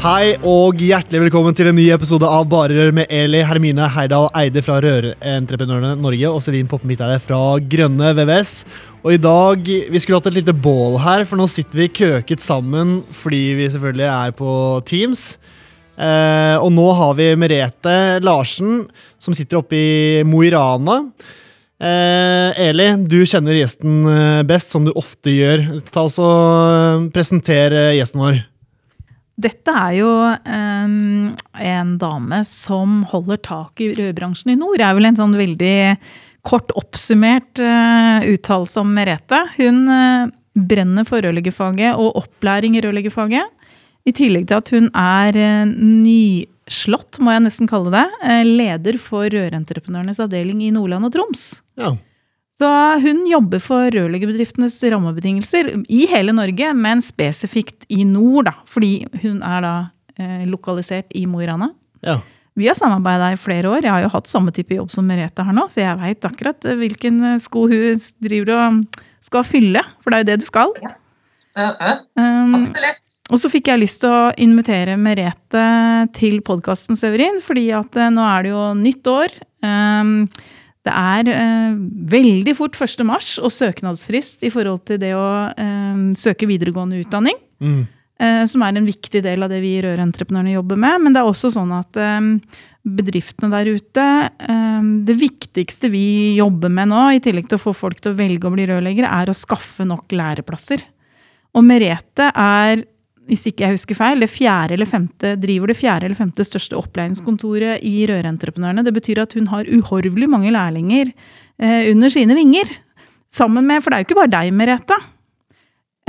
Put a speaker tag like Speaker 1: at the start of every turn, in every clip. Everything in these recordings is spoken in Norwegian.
Speaker 1: Hei og hjertelig velkommen til en ny episode av Barer med Eli Hermine Heidal Eide fra Rørentreprenørene Norge og Selin Poppe Midteide fra Grønne VVS. Og i dag, Vi skulle hatt et lite bål her, for nå sitter vi krøket sammen fordi vi selvfølgelig er på Teams. Eh, og nå har vi Merete Larsen, som sitter oppe i Mo i Rana. Eh, Eli, du kjenner gjesten eh, best, som du ofte gjør. Ta oss og Presenter eh, gjesten vår.
Speaker 2: Dette er jo um, en dame som holder tak i rødbransjen i nord. Det er vel en sånn veldig kort oppsummert uh, uttalelse om Merete. Hun uh, brenner for rørleggerfaget og opplæring i rørleggerfaget. I tillegg til at hun er uh, nyslått, må jeg nesten kalle det, leder for Rørentreprenørenes avdeling i Nordland og Troms.
Speaker 1: Ja.
Speaker 2: Så hun jobber for rørleggerbedriftenes rammebetingelser i hele Norge, men spesifikt i nord, da, fordi hun er da eh, lokalisert i Mo i Rana.
Speaker 1: Ja.
Speaker 2: Vi har samarbeida i flere år. Jeg har jo hatt samme type jobb som Merete her nå, så jeg veit akkurat eh, hvilken eh, sko hun driver og skal fylle, for det er jo det du skal.
Speaker 3: Ja. Uh, -huh.
Speaker 2: Um,
Speaker 3: Absolutt.
Speaker 2: og så fikk jeg lyst til å invitere Merete til podkasten, Severin, fordi at eh, nå er det jo nytt år. Um, det er eh, veldig fort 1. mars og søknadsfrist i forhold til det å eh, søke videregående utdanning.
Speaker 1: Mm.
Speaker 2: Eh, som er en viktig del av det vi i Rørentreprenørene jobber med. Men det er også sånn at eh, bedriftene der ute eh, Det viktigste vi jobber med nå, i tillegg til å få folk til å velge å bli rørleggere, er å skaffe nok læreplasser. Og Merete er hvis ikke jeg husker feil, det fjerde eller femte, driver det fjerde eller femte største opplæringskontoret i Rørentreprenørene. Det betyr at hun har uhorvelig mange lærlinger eh, under sine vinger. Sammen med, For det er jo ikke bare deg, Merete.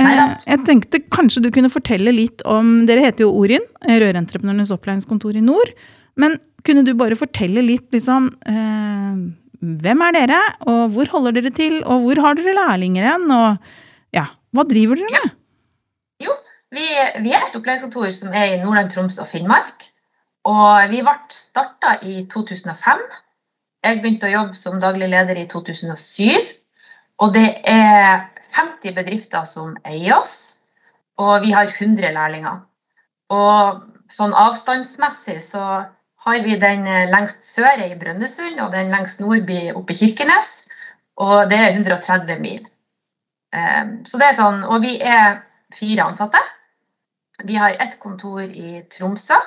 Speaker 2: Eh, jeg tenkte kanskje du kunne fortelle litt om Dere heter jo Orin, Rørentreprenørenes opplæringskontor i nord. Men kunne du bare fortelle litt, liksom eh, Hvem er dere, og hvor holder dere til, og hvor har dere lærlinger hen, og ja, hva driver dere med?
Speaker 3: Jo, vi, vi, er et opplæringskontor som er i Nordland, Troms og Finnmark. Og vi ble starta i 2005. Jeg begynte å jobbe som daglig leder i 2007. Og det er 50 bedrifter som eier oss, og vi har 100 lærlinger. Og sånn avstandsmessig så har vi den lengst sør i Brønnøysund og den lengst nord oppe i Kirkenes. Og det er 130 mil. Så det er sånn, Og vi er fire ansatte. Vi har ett kontor i Tromsø,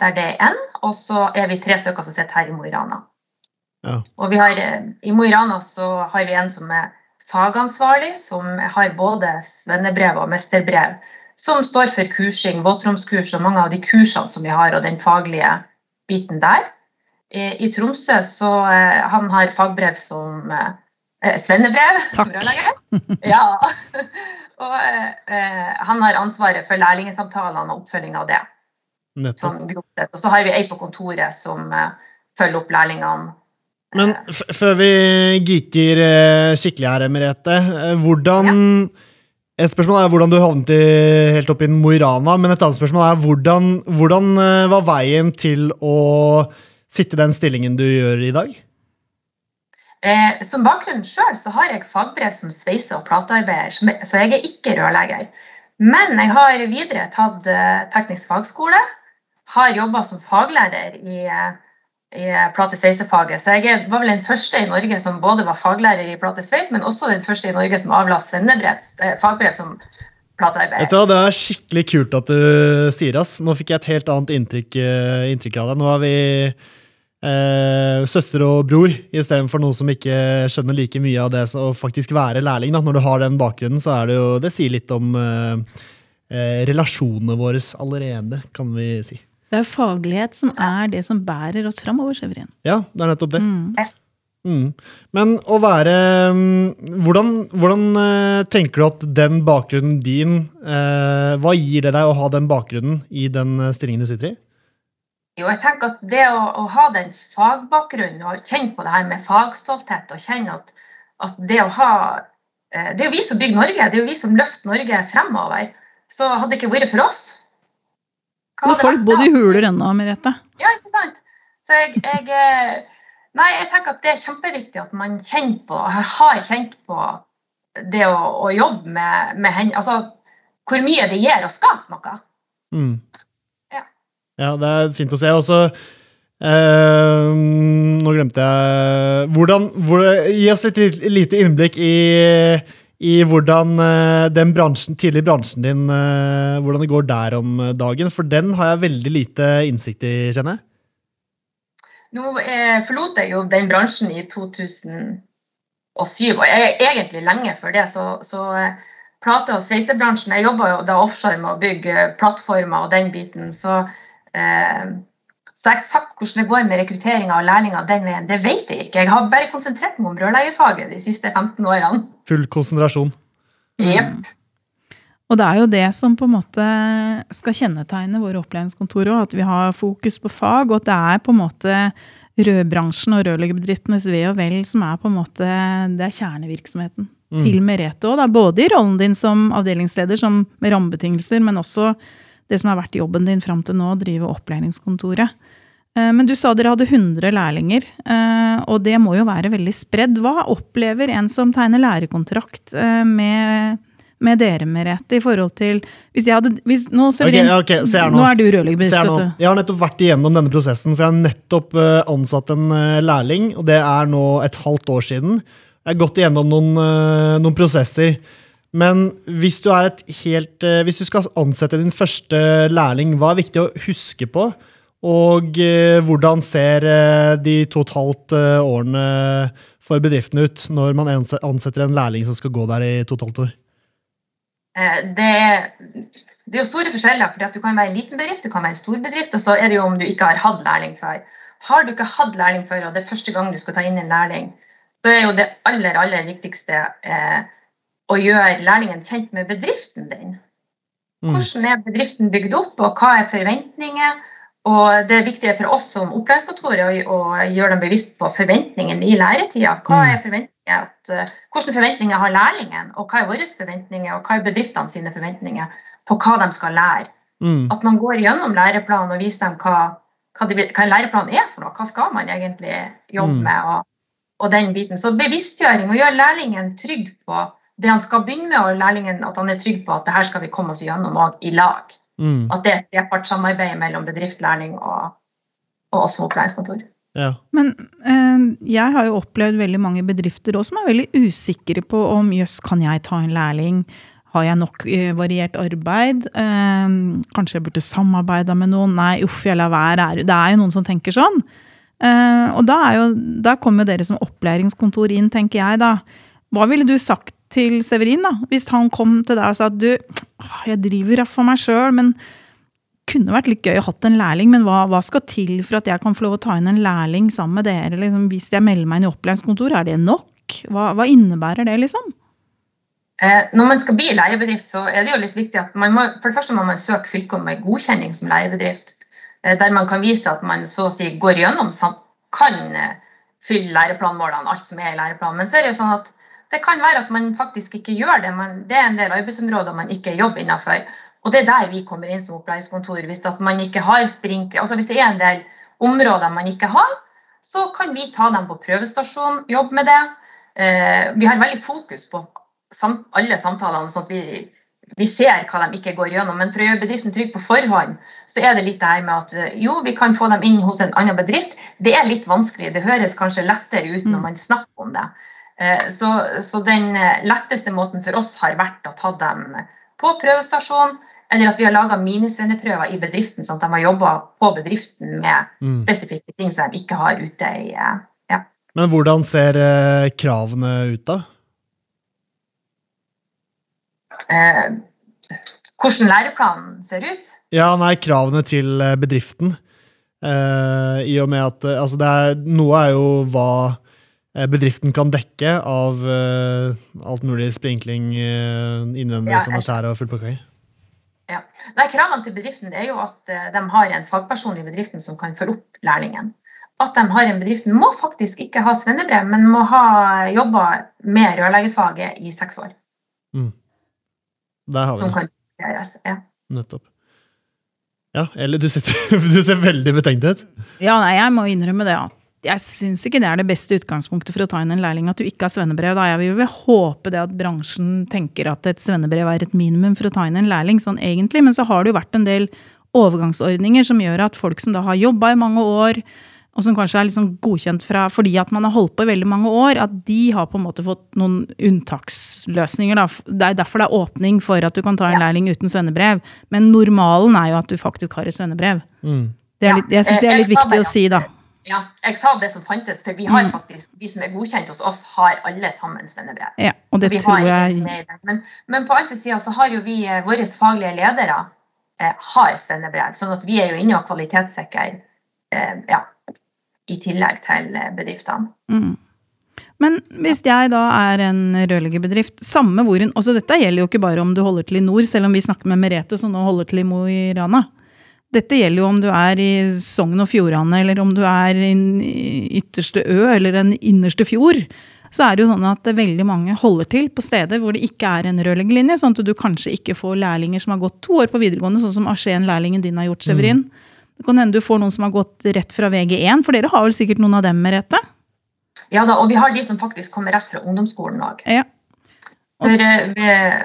Speaker 3: der det er én. Og så er vi tre stykker som sitter her i Mo i Rana.
Speaker 1: Ja.
Speaker 3: Og vi har, I Mo i Rana så har vi en som er fagansvarlig, som har både svennebrev og mesterbrev. Som står for kursing, våtromskurs og mange av de kursene som vi har, og den faglige biten der. I, i Tromsø så eh, han har fagbrev som eh, svennebrev.
Speaker 2: Takk.
Speaker 3: ja. Og eh, han har ansvaret for lærlingsamtalene og oppfølging av det.
Speaker 1: Nettopp.
Speaker 3: Sånn og så har vi ei på kontoret som eh, følger opp lærlingene.
Speaker 1: Men før vi geeker eh, skikkelig her, Merete. hvordan ja. Et spørsmål er hvordan du havnet i, helt opp i Mo i Rana, men et annet spørsmål er hvordan, hvordan eh, var veien til å sitte i den stillingen du gjør i dag?
Speaker 3: Eh, som bakgrunn sjøl så har jeg fagbrev som sveiser- og platearbeider, så jeg er ikke rørlegger. Men jeg har videre tatt eh, teknisk fagskole. Har jobba som faglærer i, i platesveisefaget. Så jeg var vel den første i Norge som både var faglærer i plate-sveis, men også den første i Norge som avla svennebrev, eh, fagbrev som platearbeider.
Speaker 1: Du Det er skikkelig kult at du sier ass. Nå fikk jeg et helt annet inntrykk, eh, inntrykk av deg. Nå har vi eh, søster og bror, istedenfor noen som ikke skjønner like mye av det å faktisk være lærling. Da. Når du har den bakgrunnen, så er det jo Det sier litt om eh, eh, relasjonene våre allerede, kan vi si.
Speaker 2: Det er faglighet som er det som bærer oss framover, Severin.
Speaker 1: Ja, det er nettopp det.
Speaker 2: Mm.
Speaker 1: Mm. Men å være mm, Hvordan, hvordan eh, tenker du at den bakgrunnen din eh, Hva gir det deg å ha den bakgrunnen i den stillingen du sitter i?
Speaker 3: Jo, jeg tenker at det å, å ha den fagbakgrunnen og kjenne på det her med fagstolthet og kjenne at, at det å ha eh, Det er jo vi som bygger Norge, det er jo vi som løfter Norge fremover. Så hadde det ikke vært for oss hva
Speaker 2: Og
Speaker 3: hadde
Speaker 2: folk bodde i huler ennå, Merete.
Speaker 3: Ja, ikke sant? Så jeg, jeg eh, Nei, jeg tenker at det er kjempeviktig at man kjenner på, har kjent på det å, å jobbe med, med henne. Altså hvor mye det gir å skape noe.
Speaker 1: Mm.
Speaker 3: Ja.
Speaker 1: det er fint å se. Og så eh, Nå glemte jeg hvordan, hvor, Gi oss litt lite innblikk i, i hvordan eh, den bransjen, tidlig bransjen din eh, Hvordan det går der om dagen. For den har jeg veldig lite innsikt i, kjenner jeg.
Speaker 3: Nå eh, forlot jeg jo den bransjen i 2007, og jeg, egentlig lenge før det. Så, så eh, plate- og sveisebransjen Jeg jobba jo da offshore med å bygge plattformer og den biten. Så, så eksakt hvordan det går med rekrutteringa av lærlinger den veien, det vet jeg ikke. Jeg har bare konsentrert meg om rørleggerfaget de siste 15 årene.
Speaker 1: Full konsentrasjon.
Speaker 3: Jepp.
Speaker 2: Og det er jo det som på en måte skal kjennetegne våre opplæringskontor òg. At vi har fokus på fag, og at det er på en måte rødbransjen og rørleggerbedriftenes ve og vel som er på en måte det er kjernevirksomheten.
Speaker 1: Mm.
Speaker 2: Til Merete òg. Både i rollen din som avdelingsleder som med rammebetingelser, men også det som har vært jobben din fram til nå, å drive opplæringskontoret. Eh, Men du sa dere hadde 100 lærlinger, eh, og det må jo være veldig spredd. Hva opplever en som tegner lærekontrakt eh, med, med dere, Merete, i forhold til Hvis jeg hadde hvis, Nå, Severin,
Speaker 1: okay, se nå.
Speaker 2: nå er du rørleggerbedrift, du.
Speaker 1: Jeg har nettopp vært igjennom denne prosessen, for jeg har nettopp ansatt en lærling, og det er nå et halvt år siden. Jeg har gått igjennom noen, noen prosesser. Men hvis du, helt, eh, hvis du skal ansette din første lærling, hva er viktig å huske på? Og eh, hvordan ser eh, de to og et halvt årene for bedriften ut når man ansetter en lærling som skal gå der i to og et halvt år?
Speaker 3: Det det er jo store forskjeller, at du kan være en liten bedrift, du kan være en stor bedrift, og så er det jo om du ikke har hatt lærling før. Har du ikke hatt lærling før, og det er første gang du skal ta inn en lærling, så er jo det aller, aller viktigste eh, å gjøre lærlingen kjent med bedriften din.
Speaker 1: Mm.
Speaker 3: Hvordan er bedriften bygd opp, og hva er forventninger? Og det er viktig for oss som opplæringskontor å, gjøre dem bevisst på forventningene i læretida. Hva
Speaker 1: Mm.
Speaker 3: er forventninger at, uh, Hvilke forventninger har lærlingen, og hva er våre forventninger, og hva er bedriftene sine forventninger på hva de skal lære?
Speaker 1: Mm.
Speaker 3: At man går gjennom læreplanen og viser dem hva, hva, de, hva en læreplan er for noe. Hva skal man egentlig jobbe
Speaker 1: Mm.
Speaker 3: med, og, og den biten. Så bevisstgjøring, og gjøre lærlingen trygg på det han skal begynne med, og lærlingen at han er trygg på at det her skal vi komme oss gjennom òg i lag.
Speaker 1: Mm.
Speaker 3: At det er et trepartssamarbeid mellom bedrift, lærling og, og oss som opplæringskontor.
Speaker 1: Ja.
Speaker 2: Men eh, jeg har jo opplevd veldig mange bedrifter også som er veldig usikre på om jøss, kan jeg ta en lærling? Har jeg nok eh, variert arbeid? Eh, kanskje jeg burde samarbeide med noen? Nei, uff, jeg lar være. Er- Det er jo noen som tenker sånn. Eh, og da, er jo, da kommer jo dere som opplæringskontor inn, tenker jeg da. Hva ville du sagt til Severin da, hvis han kom til deg og sa at du, jeg driver for meg sjøl, men kunne vært litt gøy å hatt en lærling, men hva, hva skal til for at jeg kan få lov å ta inn en lærling sammen med dere? Liksom, hvis jeg melder meg inn i opplæringskontor, er det nok? Hva, hva innebærer det, liksom?
Speaker 3: Eh, når man skal bli lærebedrift, så er det jo litt viktig at man må, for det første må man søke fylket om en godkjenning som lærebedrift. Eh, der man kan vise til at man så å si går gjennom, kan eh, fylle læreplanmålene, alt som er i læreplanen. Men så er det jo sånn at det kan være at man faktisk ikke gjør det. Man, det er en del arbeidsområder man ikke jobber innenfor. Og det er der vi kommer inn som opplæringskontor. Hvis, at man ikke har sprinkler, altså hvis det er en del områder man ikke har, så kan vi ta dem på prøvestasjon, jobbe med det. Eh, vi har veldig fokus på alle samtalene, sånn at vi, vi ser hva de ikke går gjennom. Men for å gjøre bedriften trygg på forhånd, så er det litt det her med at eh, jo, vi kan få dem inn hos en annen bedrift. Det er litt vanskelig. Det høres kanskje lettere ut når
Speaker 2: Mm.
Speaker 3: man snakker om det. Eh, Så, så den eh, letteste måten for oss har vært å ta dem på prøvestasjon, eller at vi har laga minisvenneprøver i bedriften, sånn at de har jobba på bedriften med
Speaker 1: Mm.
Speaker 3: spesifikke ting som de ikke har ute i eh, ja.
Speaker 1: Men hvordan ser kravene ut, da?
Speaker 3: eh, hvordan læreplanen ser ut.
Speaker 1: Ja, nei, kravene til bedriften. Eh, I og med at altså det er, Noe er jo hva bedriften kan dekke av uh, alt mulig sprinkling, uh, innvendig
Speaker 3: Ja, jeg
Speaker 1: sanitær og full pakke?
Speaker 3: Ja. Nei, Kravene til bedriften er jo at uh, de har en fagperson i bedriften som kan følge opp lærlingen. At de har en bedrift må faktisk ikke ha svennebrev, men må ha jobba med rørleggerfaget i seks år.
Speaker 1: Der har vi
Speaker 3: Som
Speaker 1: det.
Speaker 3: kan gjøres. Ja.
Speaker 1: Nettopp. Ja, eller du, sitter, du ser veldig betenkt ut.
Speaker 2: Ja, nei, jeg må innrømme det at jeg syns ikke det er det beste utgangspunktet for å ta inn en lærling at du ikke har svennebrev. Da. Jeg vil vel håpe det at bransjen tenker at et svennebrev er et minimum for å ta inn en lærling, sånn egentlig. Men så har det jo vært en del overgangsordninger som gjør at folk som da har jobba i mange år, og som kanskje er liksom godkjent fra, fordi at man har holdt på i veldig mange år, at de har på en måte fått noen unntaksløsninger. Da. Det er derfor det er åpning for at du kan ta en
Speaker 3: Ja.
Speaker 2: lærling uten svennebrev. Men normalen er jo at du faktisk har et svennebrev.
Speaker 1: Mm.
Speaker 2: Det er litt, jeg syns det er litt viktig å si, da.
Speaker 3: Ja. Jeg sa det som fantes, for vi har
Speaker 2: Mm.
Speaker 3: faktisk, de som er godkjent hos oss, har alle sammen svennebrev.
Speaker 2: Ja, og det tror jeg.
Speaker 3: Men, men på andre sida så har jo vi eh, våre faglige ledere eh, har svennebrev, sånn at vi er jo inne og kvalitetssikrer eh, ja, i tillegg til eh, bedriftene.
Speaker 2: mm. Men hvis jeg da er en rørleggerbedrift, samme hvor hun også Dette gjelder jo ikke bare om du holder til i nord, selv om vi snakker med Merete som nå holder til i Mo i Rana. Dette gjelder jo om du er i Sogn og Fjordane, eller om du er i en ytterste ø, eller en innerste fjord. Så er det jo sånn at veldig mange holder til på steder hvor det ikke er en rørleggerlinje, sånn at du kanskje ikke får lærlinger som har gått to år på videregående, sånn som Asken-lærlingen din har gjort, Severin. Det kan hende du får noen som har gått rett fra VG1, for dere har vel sikkert noen av dem, Merete?
Speaker 3: Ja da, og vi har de som faktisk kommer rett fra ungdomsskolen òg.
Speaker 2: Ja.
Speaker 3: For eh,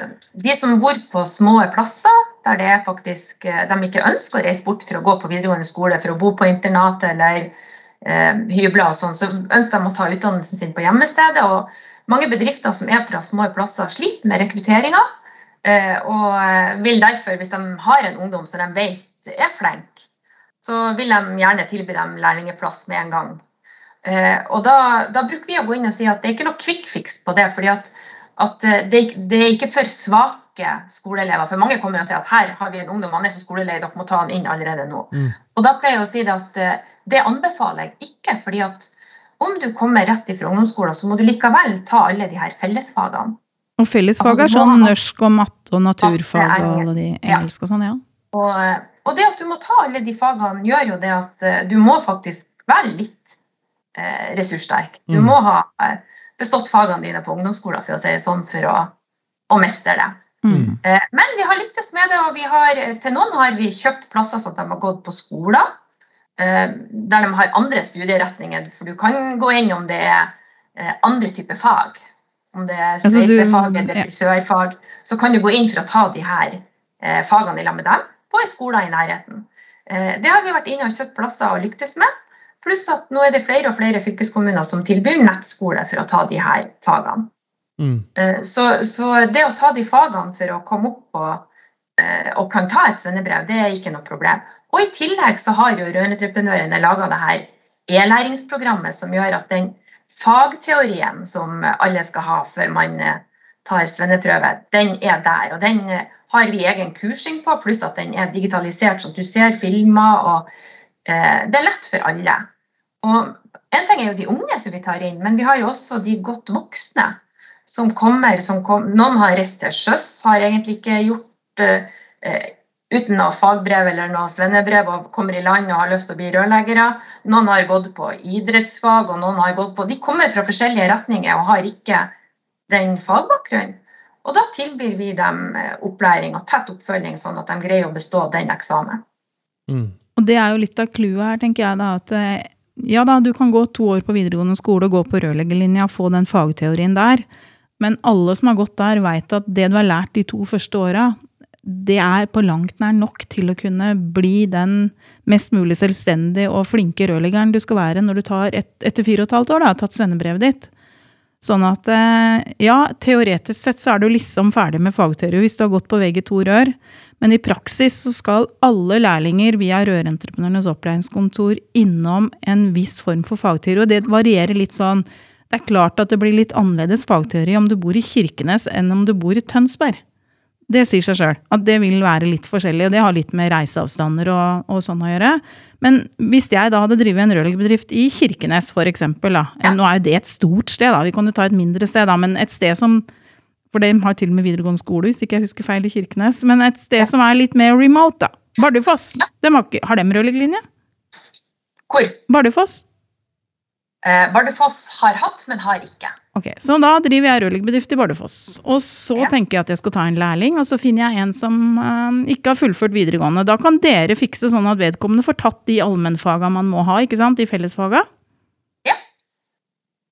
Speaker 3: de som bor på små plasser, der det faktisk, eh, de ikke ønsker å reise bort for å gå på videregående skole, for å bo på internat eller eh, hybler og sånn, så ønsker de å ta utdannelsen sin på hjemmestedet. Og mange bedrifter som er fra små plasser, sliter med rekrutteringa. Eh, og eh, vil derfor, hvis de har en ungdom som de vet er flink, så vil de gjerne tilby dem lærlingeplass med en gang. Og da, da bruker vi å gå inn og si at det er ikke noe quick fix på det. fordi at, at eh, det, det er ikke for svake skoleelever. For mange kommer og sier at her har vi en ungdom, han er så skolelei, dere må ta han inn allerede nå.
Speaker 1: Mm.
Speaker 3: Og da pleier jeg å si det at eh, det anbefaler jeg ikke. fordi at om du kommer rett fra ungdomsskolen, så må du likevel ta alle de her fellesfagene.
Speaker 2: Og fellesfag
Speaker 3: Altså,
Speaker 2: er sånn norsk og matte og naturfag
Speaker 3: Matte
Speaker 2: og alle de
Speaker 3: ja.
Speaker 2: og sånn, ja.
Speaker 3: Og, eh, og det at du må ta alle de fagene, gjør jo det at du må faktisk være litt eh, ressurssterk. Du
Speaker 1: Mm.
Speaker 3: må ha eh, bestått fagene dine på ungdomsskolen for å si det sånn, for å, å mestre det.
Speaker 2: Mm.
Speaker 3: Eh, Men vi har lyktes med det, og vi har, til noen har vi kjøpt plasser sånn at de har gått på skoler. eh, Der de har andre studieretninger, for du kan gå inn om det er eh, andre typer fag. Om det er sveisefag eller frisørfag, så kan du gå inn for å ta de her eh, fagene i lag med dem på en skole i nærheten. Eh, Det har vi vært inne og kjøpt plasser og lyktes med. Pluss at nå er det flere og flere fylkeskommuner som tilbyr nettskole for å ta de her fagene.
Speaker 1: Mm.
Speaker 3: Eh, Så, så det å ta de fagene for å komme opp på, eh, og kan ta et svennebrev, det er ikke noe problem. Og i tillegg så har jo rørentreprenørene laga det her e-læringsprogrammet som gjør at den fagteorien som alle skal ha før man eh, tar svenneprøve, den er der. Og den har vi egen kursing på, pluss at den er digitalisert, så du ser filmer. og eh, Det er lett for alle. Og En ting er jo de unge som vi tar inn, men vi har jo også de godt voksne som kommer. Som kom, noen har reist til sjøs, har egentlig ikke gjort eh, uten noe fagbrev eller noe svennebrev og kommer i land og har lyst til å bli rørleggere. Noen har gått på idrettsfag, og noen har gått på De kommer fra forskjellige retninger og har ikke den fagbakgrunnen. Og da tilbyr vi dem eh, opplæring og tett oppfølging, sånn at de greier å bestå den eksamen.
Speaker 1: Mm.
Speaker 2: Og det er jo litt av clouet her, tenker jeg da, at eh, ja da, du kan gå to år på videregående skole og gå på rørleggerlinja og få den fagteorien der, men alle som har gått der, veit at det du har lært de to første åra, det er på langt nær nok til å kunne bli den mest mulig selvstendige og flinke rørleggeren du skal være når du tar et, etter fire og et halvt år da, har tatt svennebrevet ditt. Sånn at eh, ja, teoretisk sett så er du liksom ferdig med fagteori hvis du har gått på VG2 rør, men i praksis så skal alle lærlinger via Rørentreprenørenes opplæringskontor innom en viss form for fagteori, og det varierer litt sånn. Det er klart at det blir litt annerledes fagteori om du bor i Kirkenes enn om du bor i Tønsberg. Det sier seg sjøl at det vil være litt forskjellig, og det har litt med reiseavstander og, og sånn å gjøre. Men hvis jeg da hadde drevet en rørleggerbedrift i Kirkenes, for eksempel, da.
Speaker 3: Ja.
Speaker 2: Nå er jo det et stort sted, da. Vi kan jo ta et mindre sted, da, men et sted som For de har til og med videregående skole, hvis ikke jeg husker feil, i Kirkenes. Men et sted som er litt mer remote, da. Bardufoss. De har, ikke, har de rørleggerlinje?
Speaker 3: Hvor
Speaker 2: Bardufoss?
Speaker 3: eh, Bardufoss har hatt, men har ikke.
Speaker 2: Ok, Så da driver jeg rørleggerbedrift i Bardufoss. Og så
Speaker 3: Ja.
Speaker 2: tenker jeg at jeg skal ta en lærling, og så finner jeg en som eh, ikke har fullført videregående. Da kan dere fikse sånn at vedkommende får tatt de allmennfaga man må ha, ikke sant? De fellesfaga.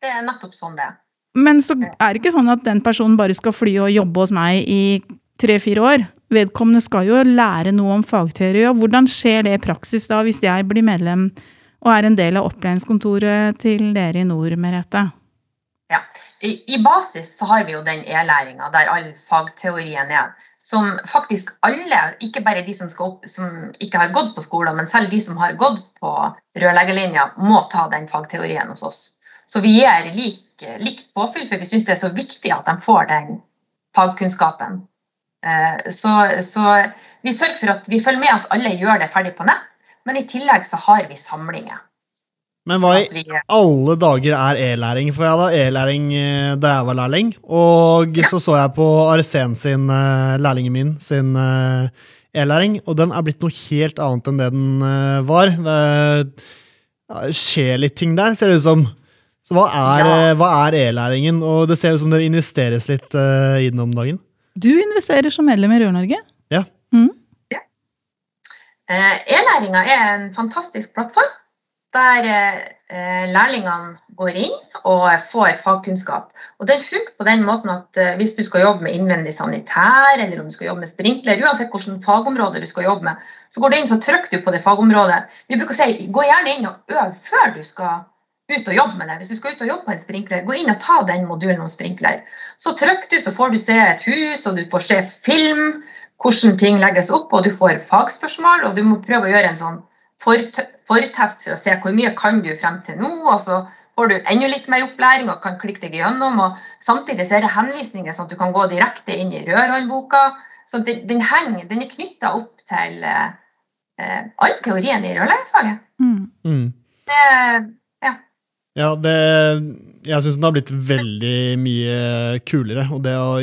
Speaker 3: Det er nettopp sånn det er.
Speaker 2: Men så er det ikke sånn at den personen bare skal fly og jobbe hos meg i tre-fire år. Vedkommende skal jo lære noe om fagteori, og hvordan skjer det i praksis da, hvis jeg blir medlem og er en del av opplæringskontoret til dere i nord, Merete?
Speaker 3: I, I basis så har vi jo den e-læringa der all fagteorien er. Som faktisk alle, ikke bare de som, skal opp, som ikke har gått på skolen, men selv de som har gått på rørleggerlinja, må ta den fagteorien hos oss. Så vi gir lik, likt påfyll, for vi syns det er så viktig at de får den fagkunnskapen. Eh, Så, så vi sørger for at vi følger med at alle gjør det ferdig på nett, men i tillegg så har vi samlinger.
Speaker 1: Men hva i
Speaker 3: Sånn at vi-
Speaker 1: alle dager er e-læring? For jeg hadde e-læring eh, da jeg var lærling. Og så så jeg på Arsen sin, eh, lærlingen min, sin e-læring, og den er blitt noe helt annet enn det den var. Det skjer litt ting der, ser det ut som. Så hva er,
Speaker 3: Ja.
Speaker 1: eh, hva er e-læringen? Og det ser ut som det investeres litt uh, i den om dagen.
Speaker 2: Du investerer som medlem i Rør-Norge.
Speaker 1: Ja.
Speaker 3: Eh, E-læringa er en fantastisk plattform der eh, lærlingene går inn og får fagkunnskap. Og Den funker på den måten at eh, hvis du skal jobbe med innvendig sanitær, eller om du skal jobbe med sprinkler, uansett hvilket fagområde du skal jobbe med, så går du inn så trykker du på det fagområdet. Vi bruker å si gå gjerne inn og øv før du skal ut og jobbe med det. Hvis du skal ut og jobbe på en sprinkler, gå inn og ta den modulen om sprinkler. Så trykker du, så får du se et hus, og du får se film, hvordan ting legges opp, og du får fagspørsmål, og du må prøve å gjøre en sånn fortest for å se hvor mye kan du frem til nå, og så får du enda litt mer opplæring og kan klikke deg gjennom, og samtidig så er det henvisninger sånn at du kan gå direkte inn i rørhåndboka, så den, den henger, den er knyttet opp til eh, eh, all teorien i rørleggerfaget.
Speaker 2: Mm.
Speaker 1: Mm.
Speaker 3: Det,
Speaker 1: Ja, det Jeg syns den har blitt veldig mye kulere. Og det å,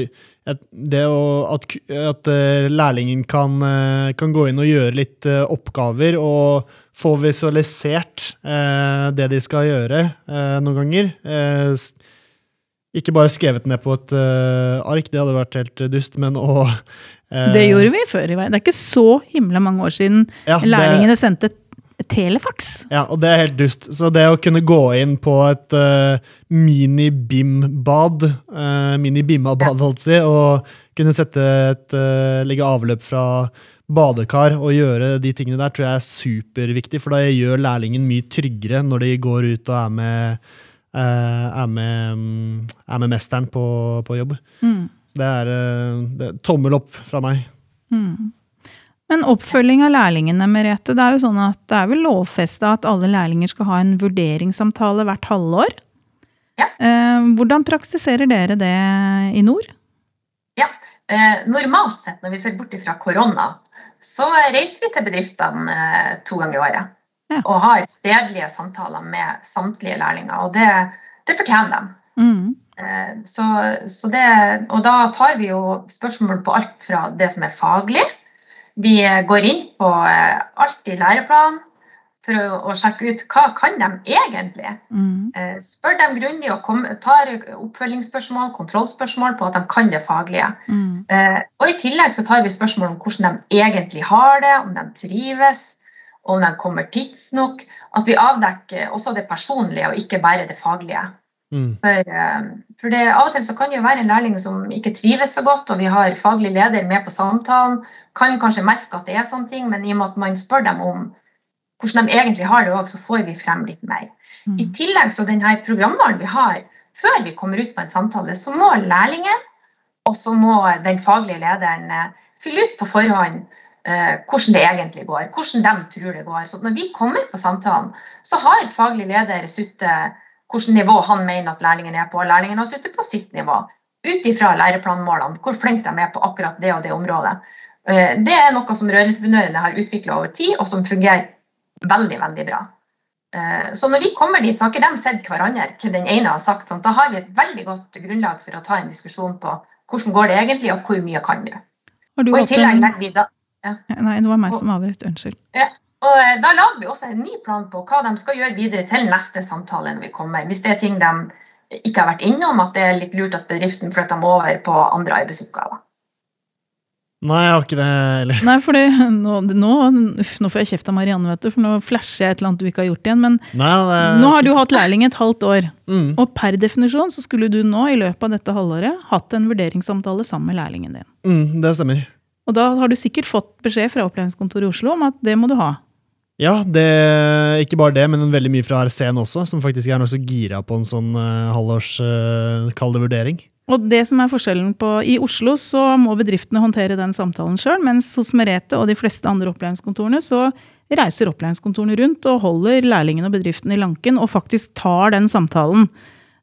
Speaker 1: det å at, at eh, lærlingen kan, eh, kan gå inn og gjøre litt eh, oppgaver og få visualisert eh, det de skal gjøre eh, noen ganger. Eh, ikke bare skrevet ned på et ark, det hadde vært helt dust, men å
Speaker 2: Det gjorde vi før i veien. Det er ikke så himla mange år siden
Speaker 1: ja, det-
Speaker 2: lærlingene sendte telefax.
Speaker 1: Ja, og det er helt dust. Så det å kunne gå inn på et uh, mini-bim-bad, uh, mini-BIMA-bad, holdt på å si, og kunne sette et, uh, legge avløp fra badekar og gjøre de tingene der, tror jeg er superviktig, for da gjør lærlingen mye tryggere når de går ut og er med, uh, er med, mm, er med mesteren på, på jobb.
Speaker 2: Mm.
Speaker 1: Det er, eh, det tommel opp fra meg.
Speaker 2: Mm. Men oppfølging av lærlingene, Merete. Det er jo sånn at det er vel lovfesta at alle lærlinger skal ha en vurderingssamtale hvert halvår.
Speaker 3: Ja.
Speaker 2: Eh, hvordan praktiserer dere det i nord?
Speaker 3: Ja, normalt sett, når vi ser bort fra korona, så reiser vi til bedriftene eh, to ganger i året.
Speaker 2: Ja.
Speaker 3: Og har stedlige samtaler med samtlige lærlinger. Og det, det fortjener de.
Speaker 2: Mm.
Speaker 3: Eh, så, så det, og da tar vi jo spørsmål på alt fra det som er faglig. Vi går inn på eh, alt i læreplanen for å, å sjekke ut hva kan de egentlig.
Speaker 2: Mm.
Speaker 3: Eh, Spør dem grundig og kom, tar oppfølgingsspørsmål, kontrollspørsmål på at de kan det faglige.
Speaker 2: Mm.
Speaker 3: Eh, og I tillegg så tar vi spørsmål om hvordan de egentlig har det, om de trives, om de kommer tidsnok. At vi avdekker også det personlige og ikke bare det faglige.
Speaker 1: Mm.
Speaker 3: For, eh, for det, Av og til så kan det jo være en lærling som ikke trives så godt, og vi har faglig leder med på samtalen. Kan kanskje merke at det er sånne ting, men i og med at man spør dem om hvordan de egentlig har det òg, så får vi frem litt mer. I
Speaker 2: Mm.
Speaker 3: tillegg så denne programvaren vi har før vi kommer ut på en samtale, så må lærlingen og så må den faglige lederen eh, fylle ut på forhånd eh, hvordan det egentlig går, hvordan de tror det går. Så når vi kommer på samtalen, så har faglig leder sittet hvilket nivå han mener at lærlingen er på, og lærlingen har sittet på sitt nivå. ut ifra læreplanmålene, hvor flinke de er på akkurat det og det området. Eh, det er noe som rørentreprenørene har utvikla over tid, og som fungerer veldig, veldig bra. Eh, så når vi kommer dit, så har ikke de sett hverandre hva den ene har sagt. Sånn. Da har vi et veldig godt grunnlag for å ta en diskusjon på hvordan går det egentlig, og hvor mye kan du.
Speaker 2: Har du
Speaker 3: Og i tillegg legger vi da
Speaker 2: Nei, det var meg som avbrøt. Unnskyld.
Speaker 3: Og eh, da lager vi også en ny plan på hva de skal gjøre videre til neste samtale når vi kommer. Hvis det er ting de ikke har vært innom, at det er litt lurt at bedriften flytter dem over på andre arbeidsoppgaver.
Speaker 1: Nei, jeg har ikke det heller.
Speaker 2: Nei, for nå, nå, uff, nå får jeg kjeft av Marianne, vet du, for nå flasher jeg et eller annet du ikke har gjort igjen. Men
Speaker 1: Nei, er...
Speaker 2: nå har du hatt lærling et halvt år.
Speaker 1: mm.
Speaker 2: Og per definisjon så skulle du nå i løpet av dette halvåret hatt en vurderingssamtale sammen med lærlingen din.
Speaker 1: Mm, det stemmer.
Speaker 2: Og da har du sikkert fått beskjed fra opplæringskontoret i Oslo om at det må du ha.
Speaker 1: Ja, det, ikke bare det, men veldig mye fra RCN også, som faktisk er nokså gira på en sånn uh, halvårs uh, vurdering.
Speaker 2: Og det som er forskjellen på, I Oslo så må bedriftene håndtere den samtalen sjøl, mens hos Merete og de fleste andre opplæringskontorene så reiser opplæringskontorene rundt og holder lærlingen og bedriften i lanken og faktisk tar den samtalen.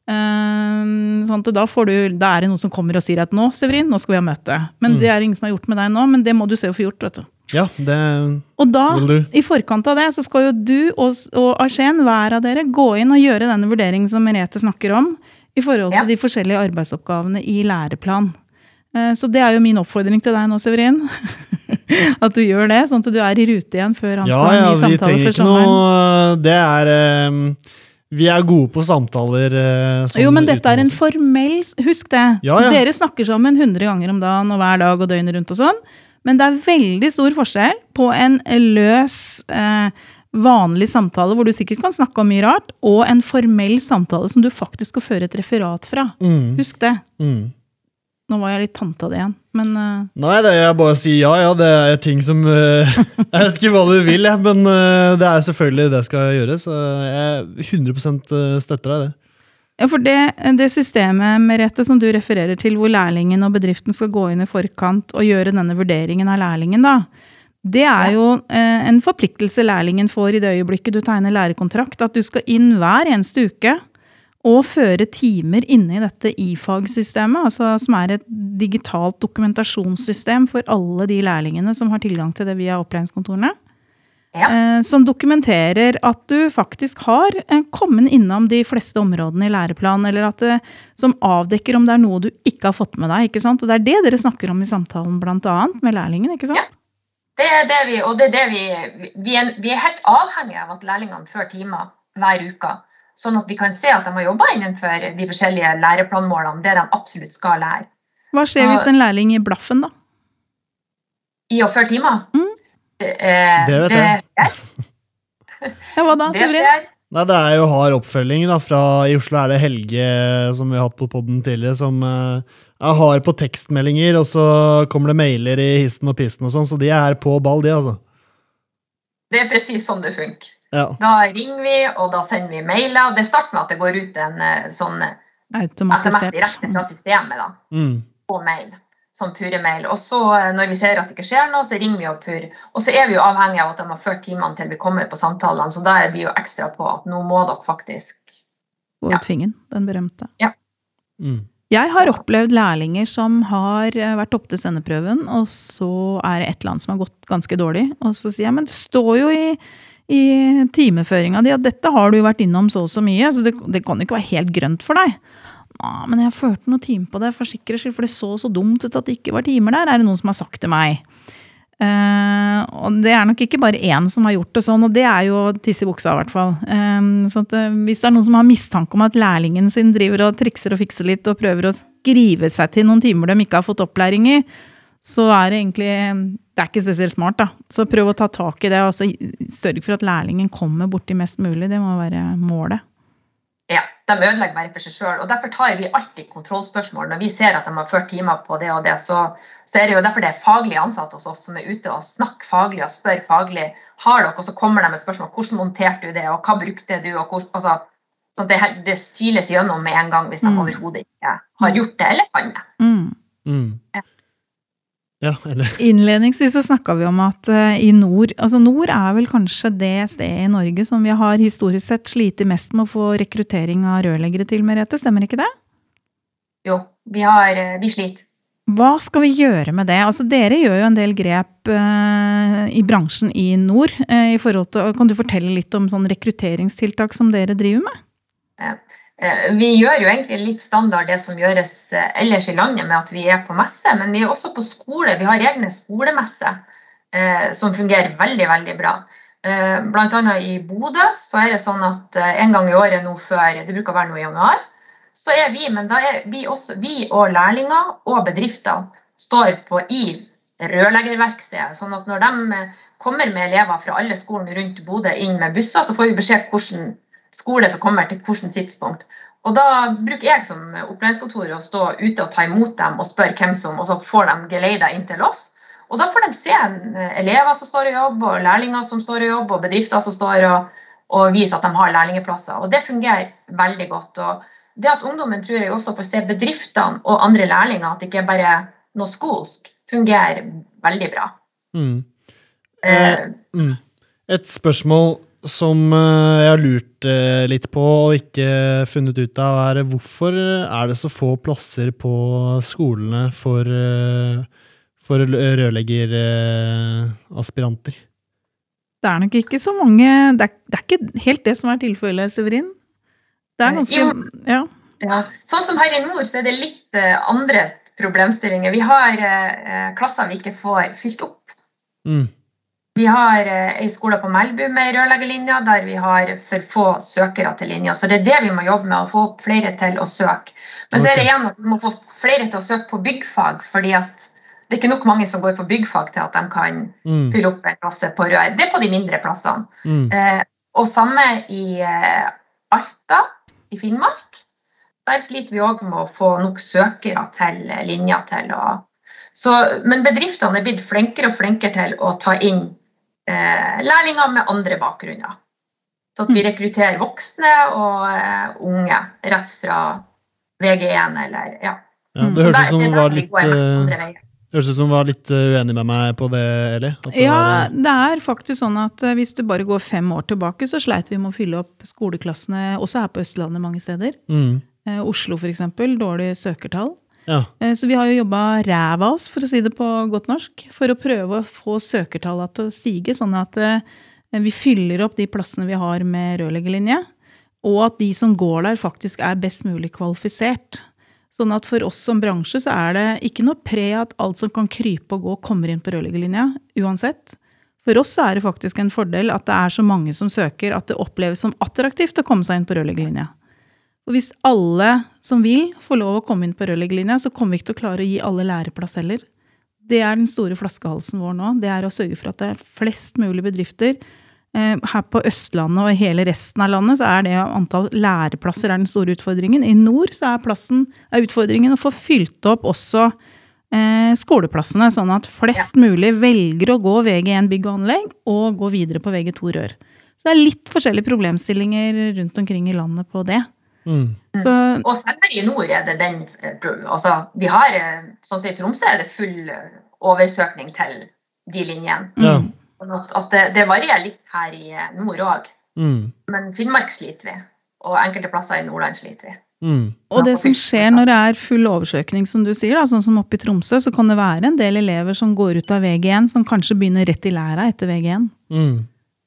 Speaker 2: Uh, sånn at da, får du, da er det noen som kommer og sier at nå Severin, nå skal vi ha møte. Men
Speaker 1: Mm.
Speaker 2: det er det ingen som har gjort med deg nå, men det må du se å få gjort. vet du.
Speaker 1: Ja, det
Speaker 2: Og da,
Speaker 1: vil du.
Speaker 2: i forkant av det, så skal jo du og, og Arsen, hver av dere, gå inn og gjøre denne vurderingen som Merete snakker om, i forhold til
Speaker 3: Ja.
Speaker 2: de forskjellige arbeidsoppgavene i læreplan. Eh, Så det er jo min oppfordring til deg nå, Severin. At du gjør det, sånn at du er i rute igjen før han
Speaker 1: Ja,
Speaker 2: skal ha en
Speaker 1: ja,
Speaker 2: ny
Speaker 1: vi
Speaker 2: samtale
Speaker 1: trenger
Speaker 2: før
Speaker 1: ikke
Speaker 2: sommeren.
Speaker 1: noe Det er Um Vi er gode på samtaler. eh,
Speaker 2: Jo, men dette er en formell Husk det.
Speaker 1: Ja, ja.
Speaker 2: Dere snakker sammen 100 ganger om dagen og hver dag og døgnet rundt og sånn. Men det er veldig stor forskjell på en løs, eh, vanlig samtale hvor du sikkert kan snakke om mye rart, og en formell samtale som du faktisk skal føre et referat fra.
Speaker 1: mm,
Speaker 2: Husk det.
Speaker 1: mm.
Speaker 2: Nå var jeg litt tante av det igjen, men uh...
Speaker 1: Nei, det er bare å si ja, ja. Det er ting som uh, Jeg vet ikke hva du vil, jeg, men uh, det er selvfølgelig det skal gjøres. Så jeg 100 støtter deg i det.
Speaker 2: Ja, for det, det systemet Merete, som du refererer til, hvor lærlingen og bedriften skal gå inn i forkant og gjøre denne vurderingen av lærlingen, da, det er jo eh, en forpliktelse lærlingen får i det øyeblikket du tegner lærekontrakt, at du skal inn hver eneste uke og føre timer inne i dette IFAG-systemet, altså som er et digitalt dokumentasjonssystem for alle de lærlingene som har tilgang til det via opplæringskontorene.
Speaker 3: Ja.
Speaker 2: Eh, som dokumenterer at du faktisk har eh, kommet innom de fleste områdene i læreplanen, eller at det, som avdekker om det er noe du ikke har fått med deg. ikke sant? Og det er det dere snakker om i samtalen, annet, med lærlingen, ikke sant?
Speaker 3: Ja. Det er det vi, og det er det vi, vi, er, vi er helt avhengige av at lærlingene fører timer hver uke. Sånn at vi kan se at de har jobba innenfor de forskjellige læreplanmålene, det de absolutt skal lære.
Speaker 2: Hva skjer hvis en lærling gir blaffen, da?
Speaker 3: I å føre timer.
Speaker 2: Mm.
Speaker 3: Det, eh,
Speaker 1: Det vet jeg.
Speaker 2: Ja, hva da,
Speaker 3: Det skjer.
Speaker 1: Nei, det er jo hard oppfølging. da, fra I Oslo er det Helge, som vi har hatt på podden tidligere, som eh, er hard på tekstmeldinger, og så kommer det mailer i histen og pisten og sånn, så de er på ball, de, altså.
Speaker 3: Det er presis sånn det funker.
Speaker 1: Ja.
Speaker 3: Da ringer vi, og da sender vi mailer. Det starter med at det går ut en eh, sånn eh, SMS direkte fra systemet da,
Speaker 1: Mm.
Speaker 3: på mail. Sånn purre-mail. Og så eh, når vi ser at det ikke skjer noe, så ringer vi og purrer. Og så er vi jo avhengig av at de har ført timene til vi kommer på samtalene, så da er vi jo ekstra på at nå må dere faktisk
Speaker 2: Gå
Speaker 3: Ja.
Speaker 2: ut fingeren, den berømte.
Speaker 1: Mm.
Speaker 2: Jeg har opplevd lærlinger som har eh, vært opp til sendeprøven, og så er det et eller annet som har gått ganske dårlig. Og så sier jeg, men det står jo i, i timeføringa di at dette har du jo vært innom så og så mye, så det, det kan jo ikke være helt grønt for deg. Ja, men jeg førte noen timer på det for sikkerhets skyld, for det så så dumt ut at det ikke var timer der, er det noen som har sagt til meg. Uh, og det er nok ikke bare én som har gjort det sånn, og det er jo tiss i buksa i hvert fall. Eh, så at, uh, hvis det er noen som har mistanke om at lærlingen sin driver og trikser og fikser litt og prøver å skrive seg til noen timer de ikke har fått opplæring i, så er det egentlig Det er ikke spesielt smart, da. Så prøv å ta tak i det, og sørg for at lærlingen kommer borti mest mulig. Det må være målet.
Speaker 3: Ja, de ødelegger bare for seg sjøl. Derfor tar vi alltid kontrollspørsmål. Når vi ser at de har ført timer på det og det, så, så er det jo derfor det er faglige ansatte hos oss som er ute og snakker faglig og spør faglig. Har dere, og så kommer de med spørsmål hvordan monterte du det, og hva brukte du? og hvor, altså, sånn at det, det siles gjennom med en gang hvis de
Speaker 2: Mm.
Speaker 3: overhodet ikke har gjort det eller kan det.
Speaker 2: Mm.
Speaker 1: Mm.
Speaker 3: Ja.
Speaker 1: Ja, eller
Speaker 2: Innledningsvis så snakka vi om at eh, i nord altså Nord er vel kanskje det stedet i Norge som vi har historisk sett slitt mest med å få rekruttering av rørleggere til, Merete. Stemmer ikke det?
Speaker 3: jo, vi, har, eh, vi sliter.
Speaker 2: Hva skal vi gjøre med det? Altså, dere gjør jo en del grep eh, i bransjen i nord. Eh, i til, kan du fortelle litt om sånn rekrutteringstiltak som dere driver med?
Speaker 3: Eh, vi gjør jo egentlig litt standard det som gjøres eh, ellers i landet med at vi er på messe, men vi er også på skole. Vi har egne skolemesser eh, som fungerer veldig, veldig bra. Eh, annet i Bodø så er det sånn at eh, en gang i året nå før, det bruker å være nå i januar, så er vi, men da er vi også, vi og lærlinger og bedrifter står på i rørleggerverkstedet. Sånn at når de eh, kommer med elever fra alle skolene rundt Bodø inn med busser, så får vi beskjed hvilken skole som kommer til hvilket tidspunkt. Og da bruker jeg som opplæringskontor å stå ute og ta imot dem og spørre hvem som Og så får de geleida inn til oss. Og da får de se eh, elever som står og jobber, og lærlinger som står og jobber, og bedrifter som står og, og viser at de har lærlingplasser. Og det fungerer veldig godt. Og det at ungdommen tror jeg også får se bedriftene og andre lærlinger, at det ikke er bare noe skolsk, fungerer veldig bra.
Speaker 1: Mm.
Speaker 3: Eh,
Speaker 1: Eh, mm. Et spørsmål som eh, jeg har lurt eh, litt på og ikke funnet ut av, er hvorfor er det så få plasser på skolene for, eh, for rørleggeraspiranter?
Speaker 2: Det er nok ikke så mange Det er, det er ikke helt det som er tilfellet, Severin. Det er ganske Ja.
Speaker 3: Ja. Sånn som her i nord, så er det litt andre problemstillinger. Vi har klasser vi ikke får fylt opp.
Speaker 1: Mm.
Speaker 3: Vi har eh, ei skole på Melbu med rørleggerlinja der vi har for få søkere til linja. Så det er det vi må jobbe med, å få flere til å søke. Men så er det igjen at vi må få flere til å søke på byggfag, fordi at det er ikke nok mange som går på byggfag til at de kan
Speaker 1: Mm.
Speaker 3: fylle opp en klasse på rør. Det er på de mindre plassene.
Speaker 1: Mm.
Speaker 3: Eh, og samme i eh, Alta i Finnmark. Der sliter vi òg med å få nok søkere til linja til å så, Men bedriftene er blitt flinkere og flinkere til å ta inn lærlinger med andre bakgrunner. Så at vi rekrutterer voksne og eh, unge rett fra VG1 eller ja.
Speaker 1: Ja,
Speaker 2: Mm.
Speaker 1: det
Speaker 3: Så
Speaker 1: hørtes ut som
Speaker 3: hun
Speaker 1: var litt eh. Høres ut som du var litt eh, uenig med meg på det, Eli. At det
Speaker 2: Ja,
Speaker 1: var, eh,
Speaker 2: det er faktisk sånn at eh, hvis du bare går fem år tilbake, så sleit vi med å fylle opp skoleklassene også her på Østlandet mange steder.
Speaker 1: mm.
Speaker 2: Eh, Oslo for eksempel, dårlige søkertall.
Speaker 1: Ja.
Speaker 2: Eh, Så vi har jo jobba ræva oss, for å si det på godt norsk, for å prøve å få søkertallene til å stige, sånn at eh, vi fyller opp de plassene vi har med rørleggerlinje, og at de som går der, faktisk er best mulig kvalifisert. Sånn at for oss som bransje så er det ikke noe pre at alt som kan krype og gå, kommer inn på rørleggerlinja, uansett. For oss er det faktisk en fordel at det er så mange som søker, at det oppleves som attraktivt å komme seg inn på rørleggerlinja. Og hvis alle som vil, får lov å komme inn på rørleggerlinja, så kommer vi ikke til å klare å gi alle læreplass heller. Det er den store flaskehalsen vår nå. Det er å sørge for at det er flest mulig bedrifter. Eh, Her på Østlandet og i hele resten av landet så er det antall læreplasser er den store utfordringen. I nord så er, plassen, er utfordringen å få fylt opp også eh, skoleplassene, sånn at flest mulig velger å gå VG1 bygg og anlegg og gå videre på VG2 rør. Så det er litt forskjellige problemstillinger rundt omkring i landet på det.
Speaker 1: Mm.
Speaker 2: Så
Speaker 3: Og selv i nord er det den Altså, vi har eh, Sånn som i Tromsø er det full eh, oversøkning til de linjene.
Speaker 1: Ja.
Speaker 2: mm,
Speaker 3: Sånn at, at det, det varierer litt her i eh, nord òg.
Speaker 1: Mm.
Speaker 3: Men Finnmark sliter vi. Og enkelte plasser i Nordland sliter vi.
Speaker 1: Mm.
Speaker 2: Og det som skjer når det er full oversøkning, som du sier, da, sånn som oppe i Tromsø, så kan det være en del elever som går ut av VG1, som kanskje begynner rett i læra etter VG1.
Speaker 1: Mm.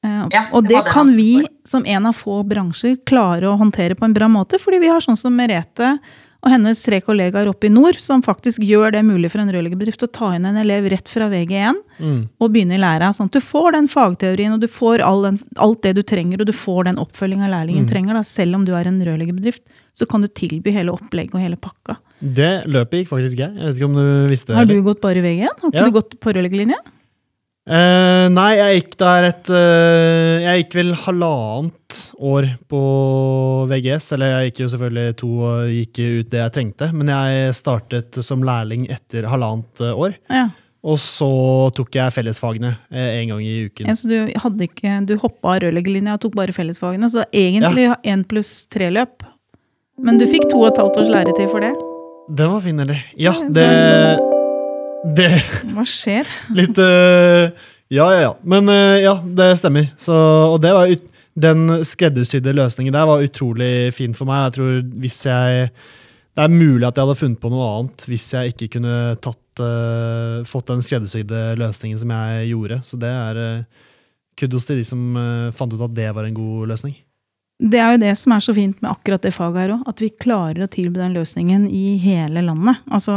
Speaker 2: Eh,
Speaker 3: Ja,
Speaker 2: og
Speaker 3: det
Speaker 2: det kan vi
Speaker 3: som
Speaker 2: en av få bransjer klare å håndtere på en bra måte, fordi vi har sånn som Merete og hennes tre kollegaer oppe i nord, som faktisk gjør det mulig for en rørleggerbedrift å ta inn en elev rett fra VG1
Speaker 1: Mm.
Speaker 2: og begynne i læra. Sånn at du får den fagteorien, og du får all den, alt det du trenger, og du får den oppfølginga lærlingen
Speaker 1: Mm.
Speaker 2: trenger. Da. Selv om du er en rørleggerbedrift, så kan du tilby hele opplegget og hele pakka.
Speaker 1: Det løpet gikk faktisk jeg. Jeg vet ikke om du visste det?
Speaker 2: Har du gått bare VG1? Har ikke
Speaker 1: Ja.
Speaker 2: du gått på rørleggerlinje?
Speaker 1: Eh, nei, jeg gikk der et uh, Jeg gikk vel halvannet år på VGS. Eller jeg gikk jo selvfølgelig to og gikk ut det jeg trengte. Men jeg startet som lærling etter halvannet år.
Speaker 2: Ja.
Speaker 1: Og så tok jeg fellesfagene uh, en gang i uken.
Speaker 2: Ja, så du, hadde ikke, du hoppa rørleggerlinja og tok bare fellesfagene, så det er egentlig én pluss tre-løp. Men du fikk to og et halvt års læretid for det.
Speaker 1: Den var fin, eller? Ja, det Det
Speaker 2: Hva skjer?
Speaker 1: Litt uh, Ja, ja, ja. Men uh, ja, det stemmer. Så, og det var den skreddersydde løsningen der var utrolig fin for meg. Jeg tror hvis jeg det er mulig at jeg hadde funnet på noe annet hvis jeg ikke kunne tatt, uh, fått den skreddersydde løsningen som jeg gjorde. Så det er uh, kudos til de som uh, fant ut at det var en god løsning.
Speaker 2: Det er jo det som er så fint med akkurat det faget her òg. At vi klarer å tilby den løsningen i hele landet. Altså,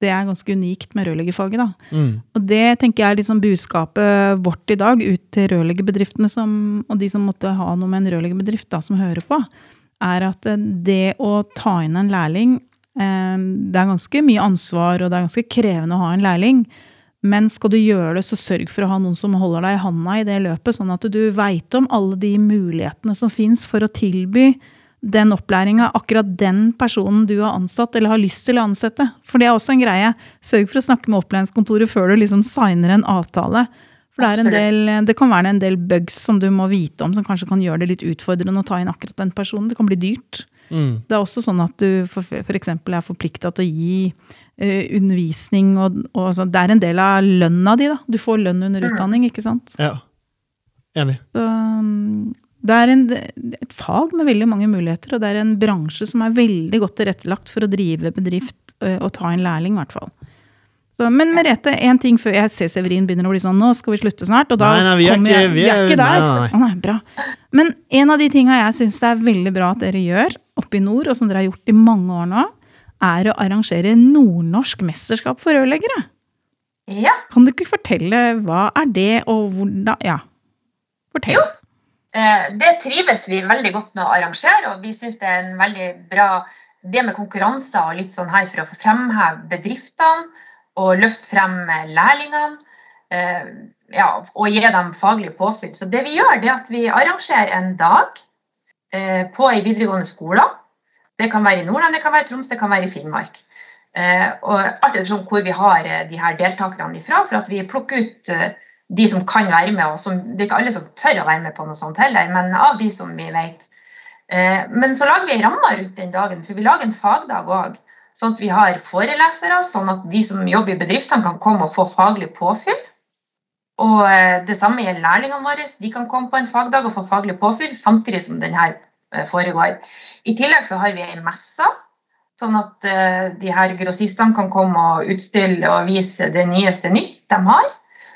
Speaker 2: det er ganske unikt med rørleggerfaget, da.
Speaker 1: Mm.
Speaker 2: Og det tenker jeg er liksom budskapet vårt i dag ut til rørleggerbedriftene som, og de som måtte ha noe med en rørleggerbedrift da, som hører på, er at eh, det å ta inn en lærling eh, Det er ganske mye ansvar, og det er ganske krevende å ha en lærling. Men skal du gjøre det, så sørg for å ha noen som holder deg i handa i det løpet, sånn at du veit om alle de mulighetene som fins for å tilby den opplæringa akkurat den personen du har ansatt eller har lyst til å ansette. For det er også en greie. Sørg for å snakke med opplæringskontoret før du liksom signer en avtale. For det, er en del, det kan være en del bugs som du må vite om, som kanskje kan gjøre det litt utfordrende å ta inn akkurat den personen. Det kan bli dyrt.
Speaker 1: Mm.
Speaker 2: Det er også sånn at du for, for er forplikta til å gi uh, undervisning, og, og så, det er en del av lønna di. da. Du får lønn under utdanning, ikke sant.
Speaker 1: Ja. Enig.
Speaker 2: Så mm, det er en, et fag med veldig mange muligheter, og det er en bransje som er veldig godt tilrettelagt for å drive bedrift og ta en lærling, i hvert fall. Så, men Merete, en ting før jeg ser Severin begynner å bli sånn Nå skal vi slutte snart. Og da
Speaker 1: Nei, nei, vi er
Speaker 2: kommer
Speaker 1: ikke-
Speaker 2: jeg,
Speaker 1: vi
Speaker 2: vi er
Speaker 1: er-
Speaker 2: ikke der.
Speaker 1: nei, nei.
Speaker 2: Å, nei, bra. Men en av de tinga jeg syns det er veldig bra at dere gjør oppe i nord, og som dere har gjort i mange år nå, er å arrangere nordnorsk mesterskap for rørleggere.
Speaker 3: Ja.
Speaker 2: Kan du ikke fortelle hva er det, og hvordan Ja. Fortell.
Speaker 3: Jo. Eh, Det trives vi veldig godt med å arrangere, og vi syns det er en veldig bra det med konkurranser og litt sånn her for å fremheve bedriftene og løfte frem lærlingene. eh, Ja, og gi dem faglig påfyll. Så det vi gjør, det er at vi arrangerer en dag eh, på ei videregående skole. Det kan være i Nordland, det kan være i Troms, det kan være i Finnmark. Eh, og alt ettersom hvor vi har eh, de her deltakerne ifra, for at vi plukker ut eh, de som kan være med, og som, det er ikke alle som tør å være med på noe sånt heller, men av de som vi vet. Eh, men så lager vi rammer ramme rundt den dagen, for vi lager en fagdag òg. Sånn at vi har forelesere, sånn at de som jobber i bedriftene kan komme og få faglig påfyll. Og eh, det samme gjelder lærlingene våre. De kan komme på en fagdag og få faglig påfyll samtidig som den her eh, foregår. I tillegg så har vi ei messe, sånn at de her grossistene kan komme og utstille og vise det nyeste nytt de har.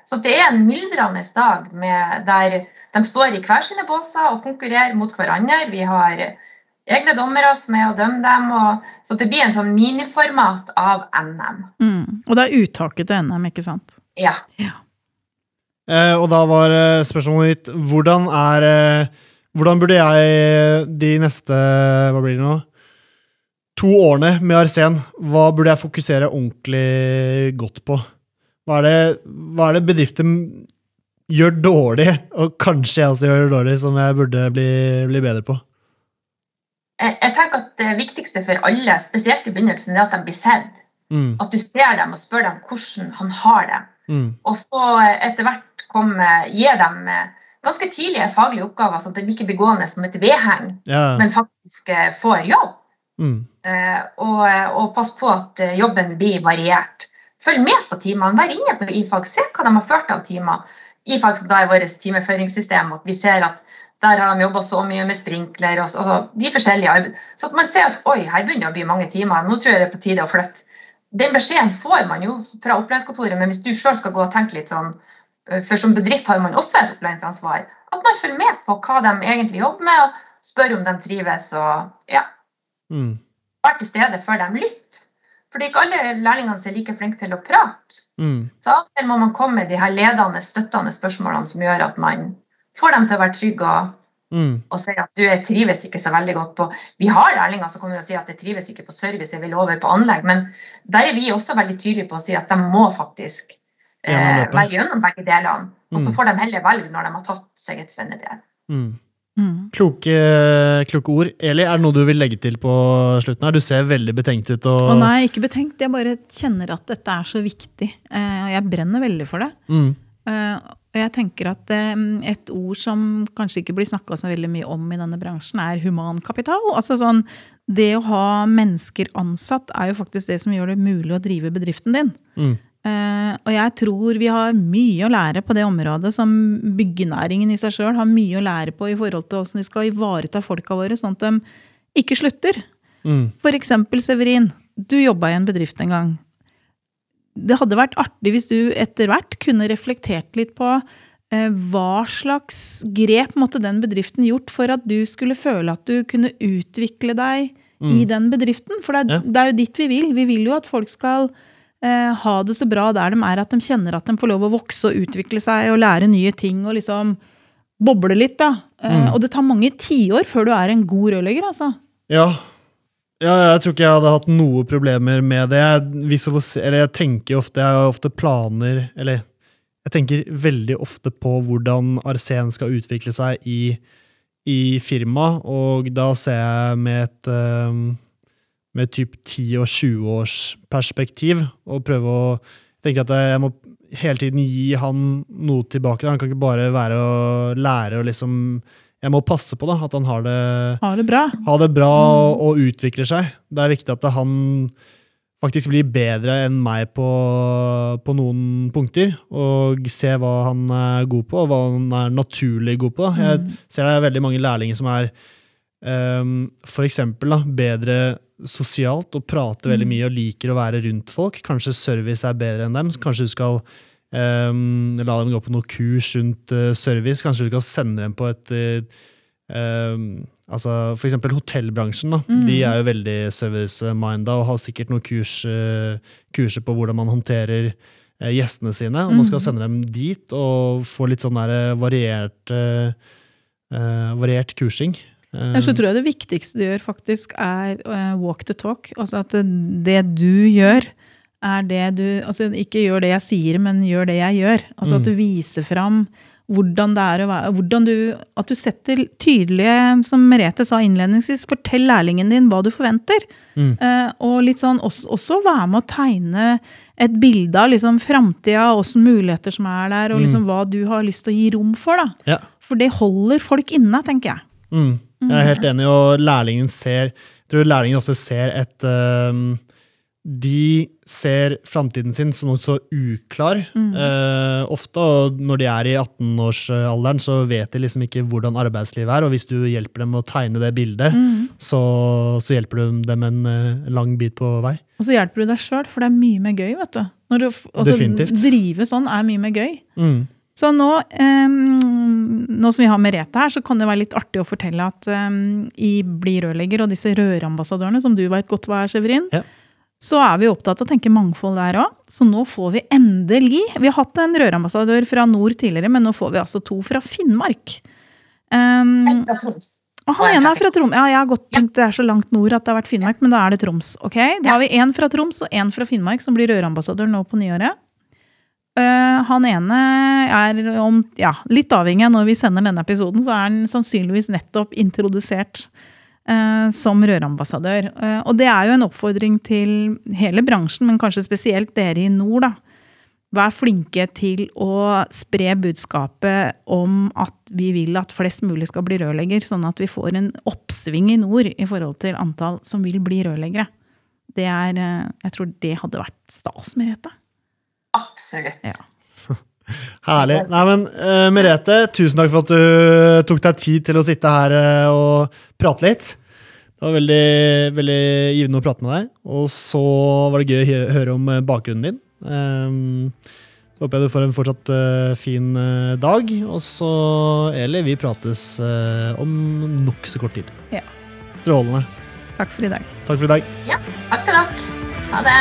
Speaker 3: Så det er en myldrende dag med, der de står i hver sine båser og konkurrerer mot hverandre. Vi har egne dommere som er å dømme dem. Og, så det blir en sånn miniformat av NM.
Speaker 2: Mm. Og det er uttaket til NM, ikke sant?
Speaker 3: Ja.
Speaker 1: Eh, og da var eh, spørsmålet mitt hvordan er eh, Hvordan burde jeg de neste Hva blir det nå? To årene med Arsen, hva burde jeg fokusere ordentlig godt på? Hva er det, hva er det bedrifter gjør dårlig, og kanskje jeg også gjør dårlig, som jeg burde bli, bli bedre på?
Speaker 3: Jeg, jeg tenker at Det viktigste for alle, spesielt i begynnelsen, er at de blir sett.
Speaker 1: Mm,
Speaker 3: At du ser dem og spør dem hvordan han har det.
Speaker 1: mm,
Speaker 3: Og så eh, etter hvert komme, gi dem eh, ganske tidlige faglige oppgaver, sånn at de ikke blir gående som et vedheng,
Speaker 1: yeah.
Speaker 3: men faktisk eh, får jobb.
Speaker 1: mm,
Speaker 3: Eh, Og, og pass på at eh, jobben blir variert. Følg med på timene. Vær inne på IFAG. Se hva de har ført av timer. IFAG som da er vårt timeføringssystem. At vi ser at der har de jobba så mye med sprinkler og, så, og de forskjellige arbeid. Så at man ser at oi, her begynner det å bli mange timer. Nå tror jeg det er på tide å flytte. Den beskjeden får man jo fra opplæringskontoret, men hvis du sjøl skal gå og tenke litt sånn eh, For som bedrift har man også et opplæringsansvar. At man følger med på hva de egentlig jobber med, og spør om de trives. og ja,
Speaker 1: mm,
Speaker 3: Vær til stede før de lytter. For det er ikke alle lærlingene er like flinke til å prate.
Speaker 1: mm,
Speaker 3: Så av og til må man komme med de her ledende, støttende spørsmålene som gjør at man får dem til å være trygge og,
Speaker 1: mm,
Speaker 3: og si at du jeg trives ikke så veldig godt på Vi har lærlinger som kommer og sier at jeg trives ikke på service, jeg vil over på anlegg. Men der er vi også veldig tydelige på å si at de må faktisk eh, være gjennom begge delene. Og så
Speaker 1: Mm.
Speaker 3: får de heller velge når de har tatt seg et svennebrev.
Speaker 1: mm.
Speaker 2: Mm.
Speaker 1: Kloke, kloke ord. Eli, er det noe du vil legge til på slutten? her? Du ser veldig betenkt ut. Og,
Speaker 2: Å nei, ikke betenkt. Jeg bare kjenner at dette er så viktig. Eh, og jeg brenner veldig for det.
Speaker 1: Mm,
Speaker 2: Eh, og jeg tenker at eh, et ord som kanskje ikke blir snakka så veldig mye om i denne bransjen, er humankapital. Altså sånn, det å ha mennesker ansatt er jo faktisk det som gjør det mulig å drive bedriften din.
Speaker 1: mm,
Speaker 2: og jeg tror vi har mye å lære på det området som byggenæringen i seg sjøl har mye å lære på i forhold til hvordan vi skal ivareta folka våre, sånn at de ikke slutter.
Speaker 1: Mm.
Speaker 2: For eksempel, Severin, du jobba i en bedrift en gang. Det hadde vært artig hvis du etter hvert kunne reflektert litt på eh, hva slags grep måtte den bedriften gjort for at du skulle føle at du kunne utvikle deg i den bedriften? For det er,
Speaker 1: Ja.
Speaker 2: det er jo dit vi vil. Vi vil jo at folk skal eh, ha det så bra der de er, at de kjenner at de får lov å vokse og utvikle seg og lære nye ting og liksom boble litt, da. Eh, Og det tar mange tiår før du er en god rørlegger, altså.
Speaker 1: Ja. ja, jeg tror ikke jeg hadde hatt noe problemer med det. Jeg, eller jeg tenker ofte, jeg har ofte planer Eller jeg tenker veldig ofte på hvordan Arsen skal utvikle seg i, i firma, og da ser jeg med et um, med typ 10- og 20-årsperspektiv. og prøve å tenke at jeg må hele tiden gi han noe tilbake. Han kan ikke bare være å lære og liksom Jeg må passe på da, at han har det
Speaker 2: Ha det bra.
Speaker 1: ha det bra og, og utvikler seg. Det er viktig at han faktisk blir bedre enn meg på, på noen punkter, og se hva han er god på, og hva han er naturlig god på. Jeg ser det er veldig mange lærlinger som er um, for eksempel da, bedre sosialt og prater veldig mye og liker å være rundt folk. Kanskje service er bedre enn dem. Kanskje du skal um, la dem gå på noe kurs rundt uh, service. Kanskje du skal sende dem på et uh, um, altså For eksempel hotellbransjen. Da. De er jo veldig service-minda og har sikkert noen kurs, uh, kurser på hvordan man håndterer gjestene sine. Og man skal sende dem dit og få litt sånn variert, variert kursing. Uh,
Speaker 2: så tror jeg det viktigste du gjør, faktisk er eh, walk the talk. Altså at det du gjør, er det du Altså ikke gjør det jeg sier, men gjør det jeg gjør. Altså at du viser fram hvordan det er å være hvordan du, At du setter tydelige, som Merete sa innledningsvis, fortell lærlingen din hva du forventer. Eh, og litt sånn også, også være med å tegne et bilde av liksom framtida, hvilke muligheter som er der, og liksom hva du har lyst til å gi rom for. da.
Speaker 1: ja.
Speaker 2: For det holder folk inne, tenker jeg.
Speaker 1: Mm. Jeg er helt enig, og lærlingen ser Jeg tror lærlingen ofte ser et um, De ser framtiden sin som noe så uklar. uh, ofte og når de er i 18-årsalderen, så vet de liksom ikke hvordan arbeidslivet er. Og hvis du hjelper dem å tegne det bildet, så, så hjelper du dem en uh, lang bit på vei.
Speaker 2: Og så hjelper du deg sjøl, for det er mye mer gøy. vet du. Når du altså,
Speaker 1: Definitivt.
Speaker 2: Drive sånn er mye mer gøy.
Speaker 1: Mm.
Speaker 2: Så nå, nå som vi har Merete her, så kan det være litt artig å fortelle at i Bli rørlegger og disse rørambassadørene, som du veit godt hva er, Severin,
Speaker 1: Ja.
Speaker 2: så er vi opptatt av å tenke mangfold der òg. Så nå får vi endelig Vi har hatt en rørambassadør fra nord tidligere, men nå får vi altså to fra Finnmark.
Speaker 3: Um, fra Troms.
Speaker 2: og han ene er fra Troms. Ja, jeg har godt tenkt det er så langt nord at det har vært Finnmark, men da er det Troms. ok? Da har vi én fra Troms og én fra Finnmark som blir rørambassadør nå på nyåret. Eh, han ene er om, ja, litt avhengig av når vi sender denne episoden, så er han sannsynligvis nettopp introdusert eh, som rørambassadør. Eh, og det er jo en oppfordring til hele bransjen, men kanskje spesielt dere i nord. da. Vær flinke til å spre budskapet om at vi vil at flest mulig skal bli rørlegger, sånn at vi får en oppsving i nord i forhold til antall som vil bli rørleggere. Det er, eh, jeg tror det hadde vært stas, Merete.
Speaker 3: Absolutt.
Speaker 2: Ja.
Speaker 1: Herlig. Nei, men uh, Merete, tusen takk for at du tok deg tid til å sitte her uh, og prate litt. Det var veldig, veldig givende å prate med deg. Og så var det gøy å høre om eh, bakgrunnen din. Um, så håper jeg du får en fortsatt uh, fin eh, dag. Og så, Eli, vi prates eh, om nokså kort tid.
Speaker 2: Ja.
Speaker 1: Strålende.
Speaker 2: Takk for i dag.
Speaker 1: Takk for i dag.
Speaker 3: Takk til dere. Ha det.